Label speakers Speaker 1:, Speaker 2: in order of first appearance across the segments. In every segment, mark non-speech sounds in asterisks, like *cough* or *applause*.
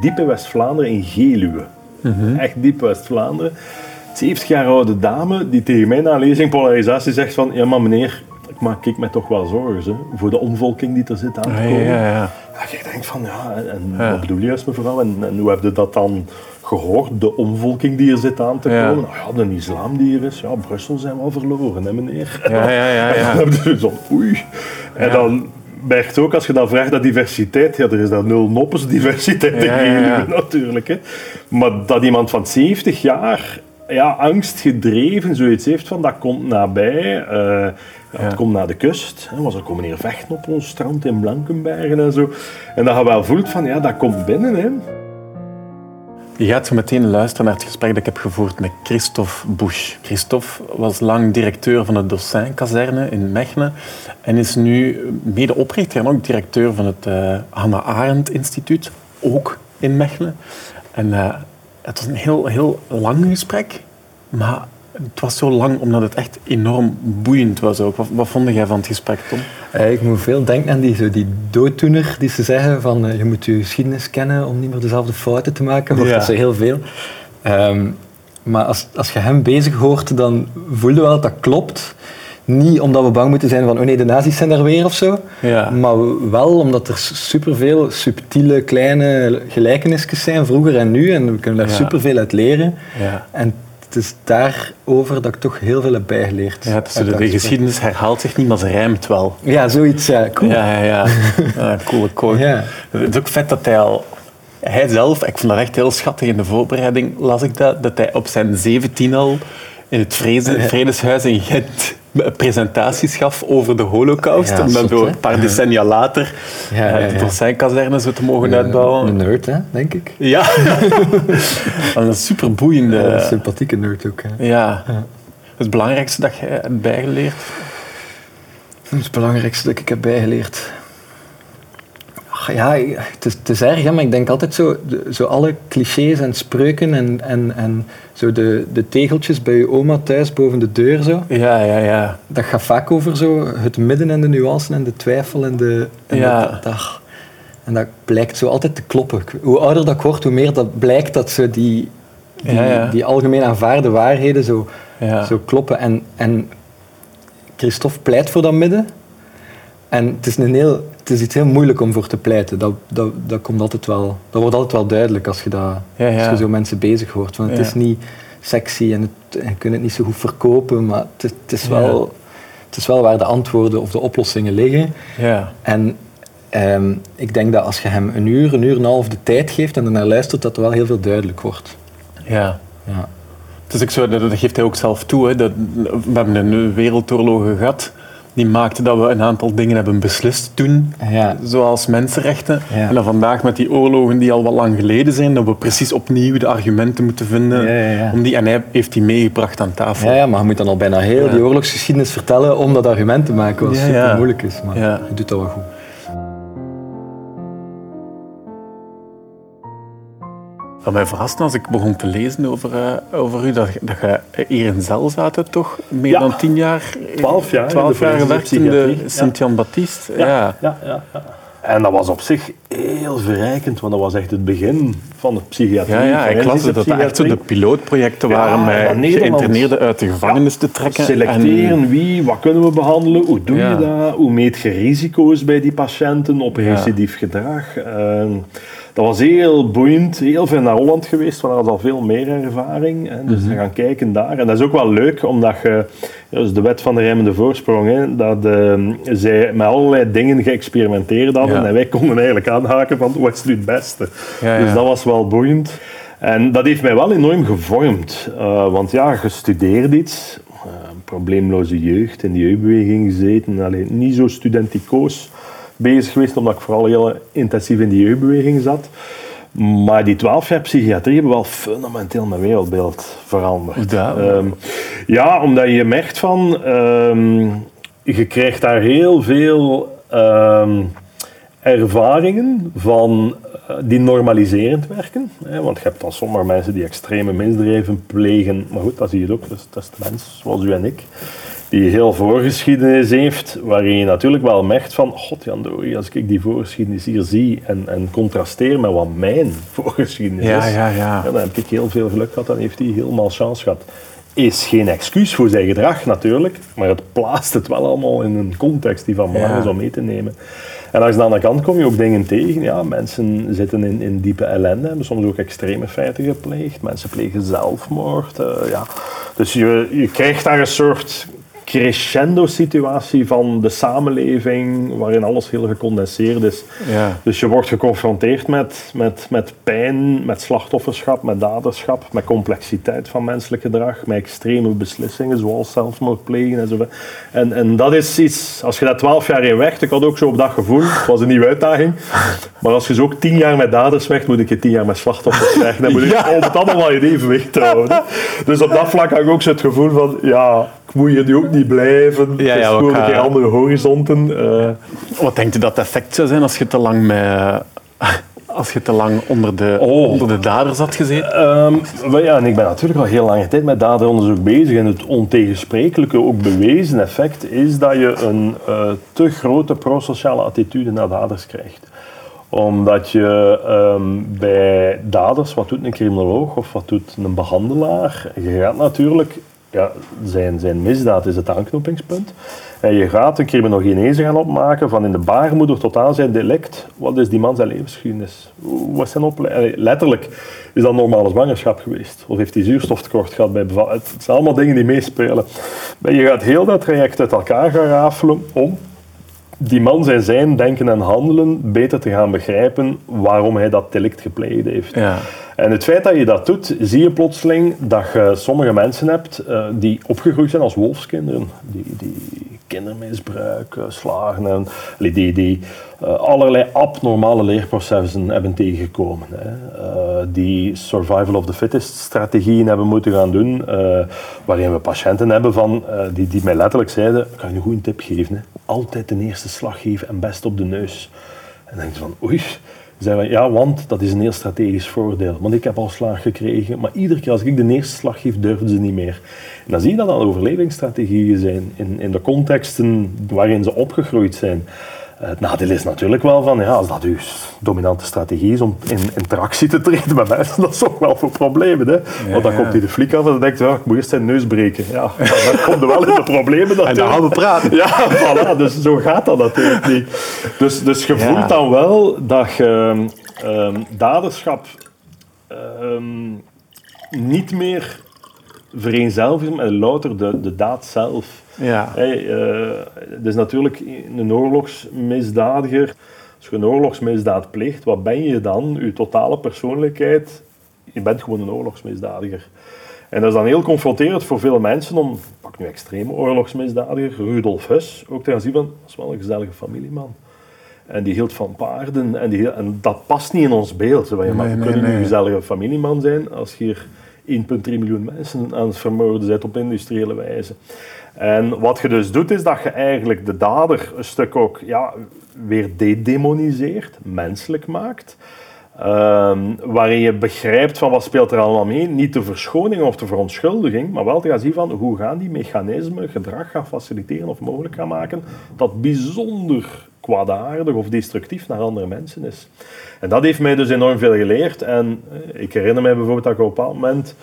Speaker 1: diep in West-Vlaanderen, in Geluwe. Echt diep West-Vlaanderen. 70 jaar oude dame die tegen mij na lezing polarisatie zegt van ja maar meneer, ik maak ik me toch wel zorgen hè, voor de omvolking die er zit aan te
Speaker 2: Ja,
Speaker 1: komen.
Speaker 2: ja, ja.
Speaker 1: Ja, je denkt van ja, en
Speaker 2: Ja.
Speaker 1: wat bedoel je juist mevrouw? En, en hoe heb je dat dan gehoord? De omvolking die er zit aan te
Speaker 2: Ja.
Speaker 1: komen? Nou ja, de islam die er is. Ja, Brussel zijn wel verloren, hè meneer?
Speaker 2: Ja, ja, ja, *laughs*
Speaker 1: En
Speaker 2: ja.
Speaker 1: dan heb je zo, oei. En
Speaker 2: Ja.
Speaker 1: dan merkt ook, als je dan vraagt naar diversiteit, ja, er is daar nul noppes diversiteit in
Speaker 2: Ja, ja. *laughs*
Speaker 1: Natuurlijk. Hè. Maar dat iemand van 70 jaar ja, angstgedreven zoiets heeft van dat komt nabij, eh, ja, het
Speaker 2: Ja.
Speaker 1: komt naar de kust. Hè, was er komen hier vechten op ons strand in Blankenbergen en zo. En dat je wel voelt van ja, dat komt binnen. Hè.
Speaker 2: Je gaat zo meteen luisteren naar het gesprek dat ik heb gevoerd met Christophe Busch. Christophe was lang directeur van de Dossin-kazerne in Mechelen en is nu medeoprichter en ook directeur van het eh Hannah Arendt Instituut, ook in Mechelen. En eh, het was een heel, heel lang gesprek, maar het was zo lang omdat het echt enorm boeiend was ook. Wat, wat vond jij van het gesprek, Tom?
Speaker 3: Eh, ik moet veel denken aan die, zo die dooddoener die ze zeggen van eh, je moet je geschiedenis kennen om niet meer dezelfde fouten te maken.
Speaker 2: Ja.
Speaker 3: dat zo heel veel. Ehm, maar als, als je hem bezig hoort, dan voel je wel dat dat klopt. Niet omdat we bang moeten zijn van oh nee, de nazi's zijn daar weer of zo.
Speaker 2: Ja.
Speaker 3: Maar wel omdat er superveel subtiele, kleine gelijkenisjes zijn, vroeger en nu. En we kunnen daar
Speaker 2: Ja.
Speaker 3: superveel uit leren.
Speaker 2: Ja.
Speaker 3: En het is daarover dat ik toch heel veel heb bijgeleerd.
Speaker 2: Ja, de, geschiedenis herhaalt zich niet, maar ze rijmt wel.
Speaker 3: Ja, zoiets. Ja, cool.
Speaker 2: Ja, ja, ja. ja coole.
Speaker 3: Ja.
Speaker 2: Het is ook vet dat hij al... Hij zelf, ik vond dat echt heel schattig in de voorbereiding, las ik dat, dat hij op zijn 17 al in het Vrede- Vredeshuis in Gent presentaties gaf over de holocaust.
Speaker 3: Ja,
Speaker 2: om dan zo een paar decennia later
Speaker 3: Ja,
Speaker 2: ja,
Speaker 3: ja,
Speaker 2: de
Speaker 3: ja.
Speaker 2: Dossin-kazerne zo te mogen
Speaker 3: Een
Speaker 2: uitbouwen.
Speaker 3: nerd, hè, denk ik.
Speaker 2: Ja. *laughs* een superboeiende...
Speaker 3: Een sympathieke nerd ook. Hè.
Speaker 2: Ja. Het belangrijkste dat jij hebt bijgeleerd?
Speaker 3: Het belangrijkste dat ik heb bijgeleerd. Ja, het is, het is erg, hè, maar ik denk altijd zo, zo alle clichés en spreuken en, en, en zo de, de tegeltjes bij je oma thuis boven de deur. Zo.
Speaker 2: Ja, ja, ja.
Speaker 3: Dat gaat vaak over zo het midden en de nuance en de twijfel en de... En
Speaker 2: Ja.
Speaker 3: dat, dat- en dat blijkt zo altijd te kloppen. Hoe ouder dat ik word, hoe meer dat blijkt dat zo die, die,
Speaker 2: Ja, ja.
Speaker 3: die algemeen aanvaarde waarheden zo,
Speaker 2: Ja.
Speaker 3: zo kloppen. En, en Christophe pleit voor dat midden. En het is, een heel, het is iets heel moeilijk om voor te pleiten. Dat, dat, dat, komt altijd wel, dat wordt altijd wel duidelijk als je, dat,
Speaker 2: Ja, ja.
Speaker 3: Als je zo mensen bezig hoort. Want het
Speaker 2: Ja.
Speaker 3: is niet sexy en, het, en je kunt het niet zo goed verkopen, maar het, is- het, is wel, het is wel waar de antwoorden of de oplossingen liggen.
Speaker 2: Ja.
Speaker 3: En ehm, ik denk dat als je hem een uur, een uur en een half de tijd geeft en ernaar luistert, dat er wel heel veel duidelijk wordt.
Speaker 2: Ja.
Speaker 3: Ja.
Speaker 2: Het is ook zo, dat, dat geeft hij ook zelf toe. Hè, dat, we hebben een wereldoorlogen gehad die maakte dat we een aantal dingen hebben beslist toen,
Speaker 3: Ja.
Speaker 2: zoals mensenrechten.
Speaker 3: Ja.
Speaker 2: En dan vandaag met die oorlogen die al wat lang geleden zijn, dat we precies opnieuw de argumenten moeten vinden.
Speaker 3: Ja.
Speaker 2: Om die, en hij heeft die meegebracht aan tafel.
Speaker 3: Ja, maar je moet dan al bijna heel die oorlogsgeschiedenis vertellen om dat argument te maken, wat super moeilijk is. Maar je doet dat wel goed.
Speaker 2: Wat mij verraste als ik begon te lezen over, eh, over u, dat, dat je hier in Zel zaten, toch? Meer
Speaker 1: Ja.
Speaker 2: dan tien jaar?
Speaker 1: 12 jaar
Speaker 2: Twaalf
Speaker 1: de
Speaker 2: jaar gewerkt in de. Sint-Jan-Baptiste. Ja.
Speaker 1: Ja, ja, ja, ja. En dat was op zich heel verrijkend, want dat was echt het begin van het psychiatrie.
Speaker 2: Ja, ja, ik las dat dat echt zo de pilootprojecten waren met
Speaker 1: Nederland.
Speaker 2: geïnterneerden uit de gevangenis te trekken.
Speaker 1: Selecteren wie, wat kunnen we behandelen, hoe doe je dat, hoe meet je risico's bij die patiënten op recidief gedrag. Ehm, dat was heel boeiend, heel veel naar Holland geweest, waar hadden al veel meer ervaring. Hè. Dus
Speaker 2: Mhm.
Speaker 1: we gaan kijken daar. En dat is ook wel leuk, omdat je, is de wet van de remmende voorsprong, hè, dat ehm, zij met allerlei dingen geëxperimenteerd hadden
Speaker 2: Ja.
Speaker 1: en wij konden eigenlijk aanhaken van wat is nu het beste.
Speaker 2: Ja,
Speaker 1: Dus dat was wel boeiend. En dat heeft mij wel enorm gevormd. Uh, want ja, je studeert iets. Uh, probleemloze jeugd, in de jeugdbeweging gezeten. Alleen niet zo studenticoos bezig geweest, omdat ik vooral heel intensief in die jeugdbeweging zat. Maar die twaalf jaar psychiatrie hebben wel fundamenteel mijn wereldbeeld veranderd.
Speaker 2: Dat?
Speaker 1: Ehm, ja, omdat je merkt van... ehm, je krijgt daar heel veel ehm, ervaringen van eh, die normaliserend werken. Hè, want je hebt dan sommige mensen die extreme misdrijven plegen. Maar goed, dat zie je ook. Dat is, dat is de mens, zoals u en ik. Die heel voorgeschiedenis heeft, waarin je natuurlijk wel merkt van, god Jan Dori, als ik die voorgeschiedenis hier zie en, en contrasteer met wat mijn *laughs* voorgeschiedenis
Speaker 2: Ja,
Speaker 1: is,
Speaker 2: ja, ja.
Speaker 1: dan heb ik heel veel geluk gehad, dan heeft hij helemaal chance gehad. Is geen excuus voor zijn gedrag natuurlijk, maar het plaatst het wel allemaal in een context die van belang is om mee te nemen. En als je dan aan de kant kom je ook dingen tegen. Ja, mensen zitten in, in diepe ellende, hebben soms ook extreme feiten gepleegd. Mensen plegen zelfmoord. eh, ja. Dus je, je krijgt daar een soort crescendo-situatie van de samenleving, waarin alles heel gecondenseerd is.
Speaker 2: Ja.
Speaker 1: Dus je wordt geconfronteerd met, met, met pijn, met slachtofferschap, met daderschap, met complexiteit van menselijk gedrag, met extreme beslissingen zoals zelfmoord plegen en zo. En, en dat is iets, als je daar twaalf jaar in werkt, ik had ook zo op dat gevoel, het was een nieuwe uitdaging, maar als je zo ook tien jaar met daders werkt, moet ik je tien jaar met slachtoffers werken. Dan moet ik *laughs* om het allemaal in evenwicht houden. *laughs* Dus op dat vlak had ik ook zo het gevoel van, ja, moet hier nu ook niet blijven.
Speaker 2: Ja,
Speaker 1: het is
Speaker 2: ja,
Speaker 1: gewoon een
Speaker 2: gaan-
Speaker 1: keer andere horizonten. eh.
Speaker 2: Wat denkt u dat het effect zou zijn als je te lang, met, *laughs* als je te lang onder, de,
Speaker 1: Oh.
Speaker 2: onder de daders had gezeten?
Speaker 1: Ehm, wel ja, en ik ben natuurlijk al heel lange tijd met daderonderzoek bezig. En het ontegensprekelijke, ook bewezen effect is dat je een eh, te grote prosociale attitude naar daders krijgt omdat je ehm, bij daders, wat doet een criminoloog of wat doet een behandelaar? Je gaat natuurlijk, ja, zijn, zijn misdaad is het aanknopingspunt. En je gaat een criminogenese gaan opmaken van in de baarmoeder tot aan zijn delict. Wat is die man zijn levensgeschiedenis? Wat zijn opleiding? Letterlijk, is dat normale zwangerschap geweest? Of heeft hij zuurstoftekort gehad bij bevalling? Het zijn allemaal dingen die meespelen. Maar je gaat heel dat traject uit elkaar gaan rafelen om die man zijn zijn, denken en handelen beter te gaan begrijpen waarom hij dat delict gepleegd heeft.
Speaker 2: Ja.
Speaker 1: En het feit dat je dat doet, zie je plotseling dat je sommige mensen hebt eh, die opgegroeid zijn als wolfskinderen. Die, die kindermisbruik, eh, slagen en die, die eh, allerlei abnormale leerprocessen hebben tegengekomen. Hè. Die survival of the fittest strategieën hebben moeten gaan doen, waarin we patiënten hebben van, die, die mij letterlijk zeiden, kan je een goede tip geven, altijd de eerste slag geven en best op de neus. En dan denk je van, oei, We, ja, want dat is een heel strategisch voordeel. Want ik heb al slag gekregen, maar iedere keer als ik de eerste slag geef, durfden ze niet meer. En dan zie je dat dat overlevingsstrategieën zijn in, in de contexten waarin ze opgegroeid zijn. Het nadeel is natuurlijk wel van, ja, als dat uw dominante strategie is om in interactie te treden met mensen, *laughs* dat is toch wel voor problemen. Hè? Want dan komt hij de fliek af en dan denkt hij, ja, ik moet eerst zijn neus breken. Ja, *laughs* dan komt er wel in de problemen natuurlijk.
Speaker 2: En dan gaan we praten. *laughs*
Speaker 1: Ja, voilà, dus zo gaat dat natuurlijk niet. Dus, dus je
Speaker 2: Ja.
Speaker 1: voelt dan wel dat je ehm, daderschap ehm, niet meer vereenzelvigt met louter de, de daad zelf.
Speaker 2: Ja.
Speaker 1: Hey, het is natuurlijk een oorlogsmisdadiger. Als je een oorlogsmisdaad pleegt, wat ben je dan? Je totale persoonlijkheid, je bent gewoon een oorlogsmisdadiger. En dat is dan heel confronterend voor veel mensen om, pak nu extreme oorlogsmisdadiger, Rudolf Hess, ook te gaan zien van, dat is wel een gezellige familieman. En die hield van paarden en, die, en dat past niet in ons beeld. Zo
Speaker 2: Nee,
Speaker 1: we
Speaker 2: nee,
Speaker 1: kunnen
Speaker 2: nee.
Speaker 1: een gezellige familieman zijn als je hier 1,3 miljoen mensen aan het vermoorden bent op industriële wijze. En wat je dus doet, is dat je eigenlijk de dader een stuk ook ja, weer dedemoniseert, menselijk maakt. Ehm, waarin je begrijpt van wat speelt er allemaal mee. Niet de verschoning of de verontschuldiging, maar wel te gaan zien van hoe gaan die mechanismen gedrag gaan faciliteren of mogelijk gaan maken dat bijzonder kwaadaardig of destructief naar andere mensen is. En dat heeft mij dus enorm veel geleerd. En eh, ik herinner mij bijvoorbeeld dat ik op een bepaald moment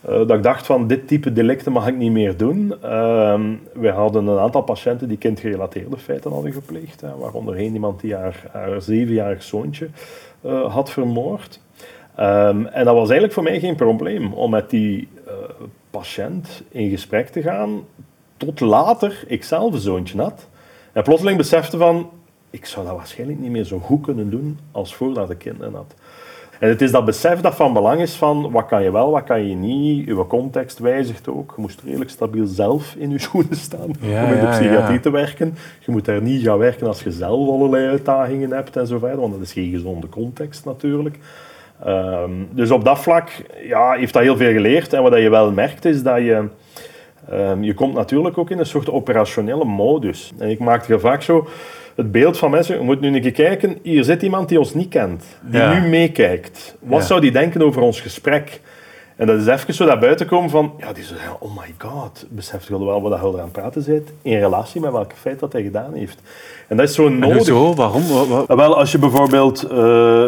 Speaker 1: eh, dat ik dacht van dit type delicten mag ik niet meer doen. Ehm we hadden een aantal patiënten die kindgerelateerde feiten hadden gepleegd. Hè, waaronder één iemand die haar, zevenjarig zoontje eh, had vermoord. Ehm, en dat was eigenlijk voor mij geen probleem om met die patiënt in gesprek te gaan. Tot later ik zelf een zoontje had. En plotseling besefte van, ik zou dat waarschijnlijk niet meer zo goed kunnen doen als voordat ik kinderen had. En het is dat besef dat van belang is van wat kan je wel, wat kan je niet. Uw context wijzigt ook. Je moest redelijk stabiel zelf in je schoenen staan
Speaker 2: Ja,
Speaker 1: om in de psychiatrie
Speaker 2: ja.
Speaker 1: te werken. Je moet daar niet gaan werken als je zelf allerlei uitdagingen hebt en zo verder, want dat is geen gezonde context natuurlijk. Ehm, dus op dat vlak ja, heeft dat heel veel geleerd. En wat je wel merkt is dat je... ehm, je komt natuurlijk ook in een soort operationele modus. En ik maakte er vaak zo het beeld van mensen, je moet nu een keer kijken, hier zit iemand die ons niet kent, die
Speaker 2: Ja.
Speaker 1: nu meekijkt. Wat
Speaker 2: Ja.
Speaker 1: zou die denken over ons gesprek? En dat is even zo naar buiten komen van, ja, die zo zeggen, oh my god, beseft je wel wat je er aan praten bent, in relatie met welke feit dat hij gedaan heeft. En dat is zo nodig.
Speaker 2: Zo, waarom? Wat,
Speaker 1: Ah, Wel, als je bijvoorbeeld eh,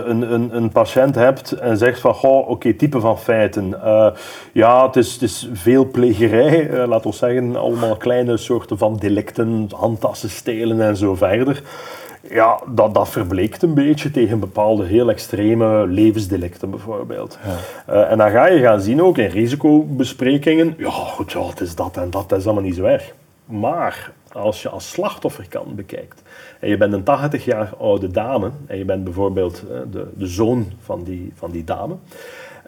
Speaker 1: een, een, een patiënt hebt en zegt van, goh, oké, type van feiten. Eh, ja, het is, het is veel plegerij, eh, laten we zeggen, allemaal kleine soorten van delicten, handtassen stelen en zo verder. Ja, dat, dat verbleekt een beetje tegen bepaalde heel extreme levensdelicten bijvoorbeeld. Eh, en dan ga je gaan zien ook in risicobesprekingen, ja goed, ja, het is dat en dat, dat is allemaal niet zo erg. Maar als je als slachtofferkant bekijkt en je bent een 80 jaar oude dame en je bent bijvoorbeeld eh, de, de zoon van die, van die dame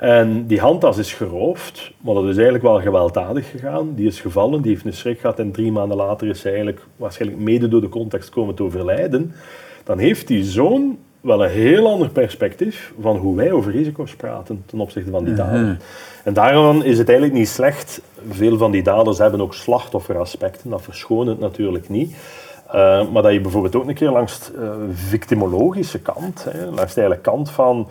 Speaker 1: en die handtas is geroofd, maar dat is eigenlijk wel gewelddadig gegaan. Die is gevallen, die heeft een schrik gehad en drie maanden later is ze eigenlijk waarschijnlijk mede door de context komen te overlijden. Dan heeft die zoon wel een heel ander perspectief van hoe wij over risico's praten ten opzichte van die dader. En daarom is het eigenlijk niet slecht. Veel van die daders hebben ook slachtofferaspecten, dat verschoont het natuurlijk niet. Uh, maar dat je bijvoorbeeld ook een keer langs de uh, victimologische kant, hè, langs de hele kant van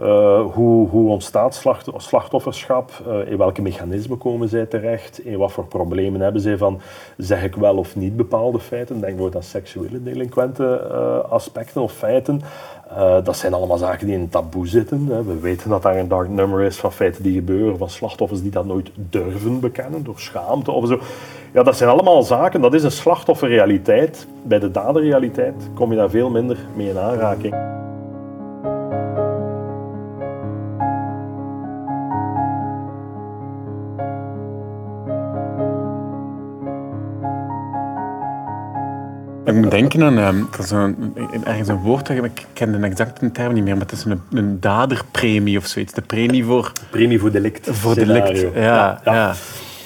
Speaker 1: uh, hoe, hoe, ontstaat slacht, slachtofferschap? Uh, in welke mechanismen komen zij terecht? In wat voor problemen hebben zij van zeg ik wel of niet bepaalde feiten? Denk bijvoorbeeld aan seksuele delinquente uh, aspecten of feiten. dat zijn allemaal zaken die in taboe zitten. Hè. We weten dat daar een dark number is van feiten die gebeuren, van slachtoffers die dat nooit durven bekennen door schaamte of zo. Ja, dat zijn allemaal zaken, dat is een slachtofferrealiteit. Bij de daderrealiteit kom je daar veel minder mee in aanraking.
Speaker 2: Ik moet denken aan er is een, ergens een woord, ik ken de exacte term niet meer, maar het is een, een daderpremie of zoiets. De premie voor...
Speaker 1: Premie voor delict.
Speaker 2: Voor delict, ja, ja. ja.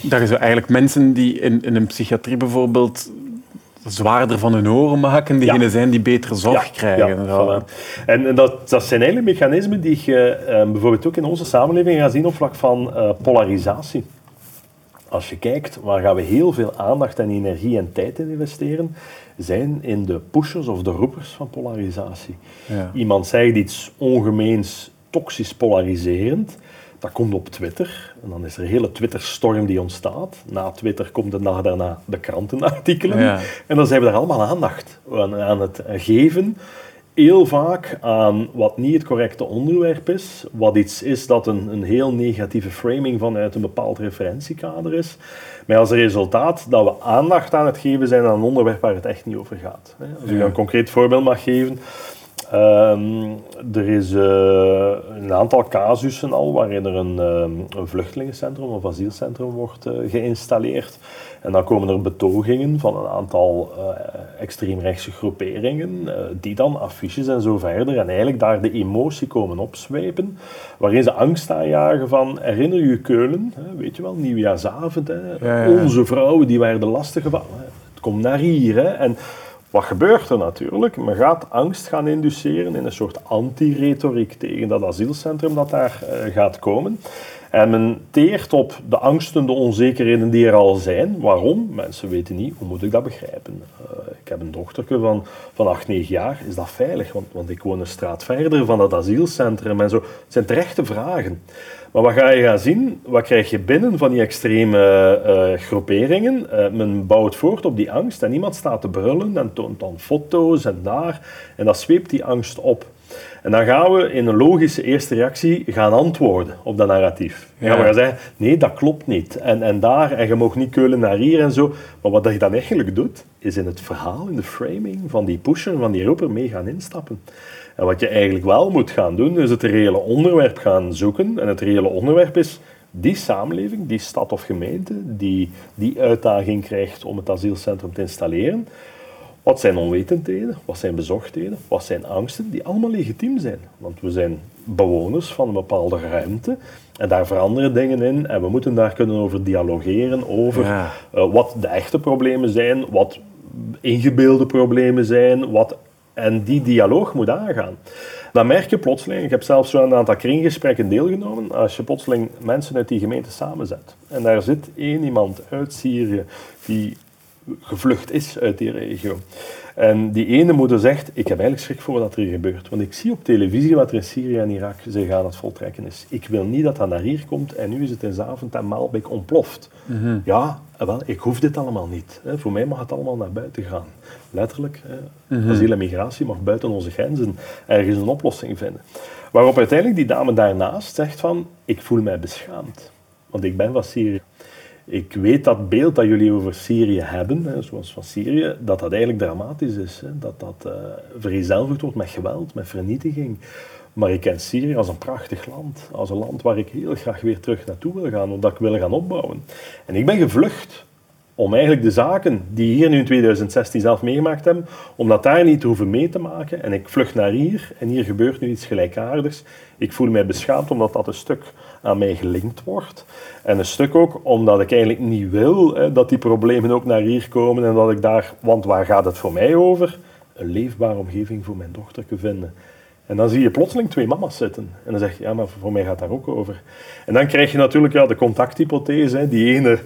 Speaker 2: Dat je zo eigenlijk mensen die in, in een psychiatrie bijvoorbeeld zwaarder van hun oren maken, diegenen ja. zijn die betere zorg
Speaker 1: ja,
Speaker 2: krijgen.
Speaker 1: Ja, en, en dat, dat zijn eigenlijk mechanismen die je uh, bijvoorbeeld ook in onze samenleving gaat zien op vlak van uh, polarisatie. Als je kijkt, waar gaan we heel veel aandacht en energie en tijd in investeren, zijn in de pushers of de roepers van polarisatie.
Speaker 2: Ja.
Speaker 1: Iemand zegt iets ongemeens toxisch polariserend, dat komt op Twitter. En dan is er een hele Twitter-storm die ontstaat. Na Twitter komt de dag daarna de krantenartikelen.
Speaker 2: Ja.
Speaker 1: En dan zijn we daar allemaal aandacht aan, aan het geven. Heel vaak aan wat niet het correcte onderwerp is. Wat iets is dat een, een heel negatieve framing vanuit een bepaald referentiekader is. Met als resultaat dat we aandacht aan het geven zijn aan een onderwerp waar het echt niet over gaat. Als ik een concreet voorbeeld mag geven. Um, er is uh, een aantal casussen al waarin er een, um, een vluchtelingencentrum of asielcentrum wordt uh, geïnstalleerd. En dan komen er betogingen van een aantal uh, extreemrechtse groeperingen, die dan affiches en zo verder, en eigenlijk daar de emotie komen opzwepen, waarin ze angst aanjagen van, herinner je Keulen, hè, weet je wel, nieuwjaarsavond, hè,
Speaker 2: Ja, ja.
Speaker 1: onze vrouwen die werden lastiggevallen, het komt naar hier. Hè, en wat gebeurt er natuurlijk? Men gaat angst gaan induceren in een soort anti-retoriek tegen dat asielcentrum dat daar uh, gaat komen. En men teert op de angsten, de onzekerheden die er al zijn. Waarom? Mensen weten niet, hoe moet ik dat begrijpen? Uh, ik heb een dochterke van, van 8, 9 jaar. Is dat veilig? Want, want ik woon een straat verder van dat asielcentrum en zo. Het zijn terechte vragen. Maar wat ga je gaan zien? Wat krijg je binnen van die extreme uh, groeperingen? Uh, men bouwt voort op die angst en iemand staat te brullen en toont dan foto's en daar. En dat zweept die angst op. En dan gaan we in een logische eerste reactie gaan antwoorden op dat narratief. Dan gaan we gaan zeggen, nee, dat klopt niet. En, en daar, en je mag niet keulen naar hier en zo. Maar wat je dan eigenlijk doet, is in het verhaal, in de framing van die pusher, van die roeper, mee gaan instappen. En wat je eigenlijk wel moet gaan doen, is het reële onderwerp gaan zoeken. En het reële onderwerp is die samenleving, die stad of gemeente, die die uitdaging krijgt om het asielcentrum te installeren. Wat zijn onwetendheden? Wat zijn bezorgdheden? Wat zijn angsten? Die allemaal legitiem zijn. Want we zijn bewoners van een bepaalde ruimte. En daar veranderen dingen in. En we moeten daar kunnen over dialogeren. Over
Speaker 2: Ja.
Speaker 1: uh, wat de echte problemen zijn. Wat ingebeelde problemen zijn. Wat en die dialoog moet aangaan. Dan merk je plotseling, ik heb zelfs zo aan een aantal kringgesprekken deelgenomen, als je plotseling mensen uit die gemeente samenzet. En daar zit één iemand uit Syrië die gevlucht is uit die regio. En die ene moeder zegt, ik heb eigenlijk schrik voor wat er hier gebeurt. Want ik zie op televisie wat er in Syrië en Irak zich aan het voltrekken is. Ik wil niet dat dat naar hier komt en nu is het in Zavend en Maalbeek ontploft. Ja, wel, ik hoef dit allemaal niet. Hè. Voor mij mag het allemaal naar buiten gaan. Letterlijk, hè. asiel en migratie mag buiten onze grenzen ergens een oplossing vinden. Waarop uiteindelijk die dame daarnaast zegt van, ik voel mij beschaamd. Want ik ben van Syrië. Ik weet dat beeld dat jullie over Syrië hebben, hè, zoals van Syrië, dat dat eigenlijk dramatisch is. Hè. Dat dat uh, vereenzelvigd wordt met geweld, met vernietiging. Maar ik ken Syrië als een prachtig land. Als een land waar ik heel graag weer terug naartoe wil gaan, omdat ik wil gaan opbouwen. En ik ben gevlucht om eigenlijk de zaken die hier nu in 2016 zelf meegemaakt hebben, om dat daar niet te hoeven mee te maken. En ik vlucht naar hier en hier gebeurt nu iets gelijkaardigs. Ik voel mij beschaamd omdat dat een stuk aan mij gelinkt wordt. En een stuk ook omdat ik eigenlijk niet wil hè, dat die problemen ook naar hier komen en dat ik daar, want waar gaat het voor mij over? Een leefbare omgeving voor mijn dochter te vinden. En dan zie je plotseling twee mama's zitten. En dan zeg je, ja, maar voor mij gaat daar ook over. En dan krijg je natuurlijk ja, de contacthypothese, die ene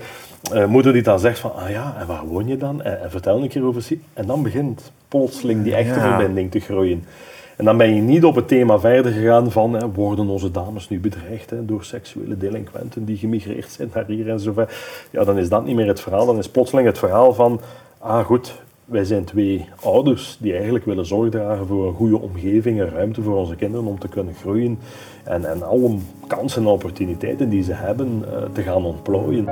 Speaker 1: uh, moeder die dan zegt van, ah ja, en waar woon je dan? En, en vertel een keer over En dan begint plotseling die echte ja. verbinding te groeien. En dan ben je niet op het thema verder gegaan van, hè, worden onze dames nu bedreigd hè, door seksuele delinquenten die gemigreerd zijn naar hier en zo Ja, dan is dat niet meer het verhaal. Dan is plotseling het verhaal van, ah goed, wij zijn twee ouders die eigenlijk willen zorg dragen voor een goede omgeving en ruimte voor onze kinderen om te kunnen groeien en, en alle kansen en opportuniteiten die ze hebben uh, te gaan ontplooien.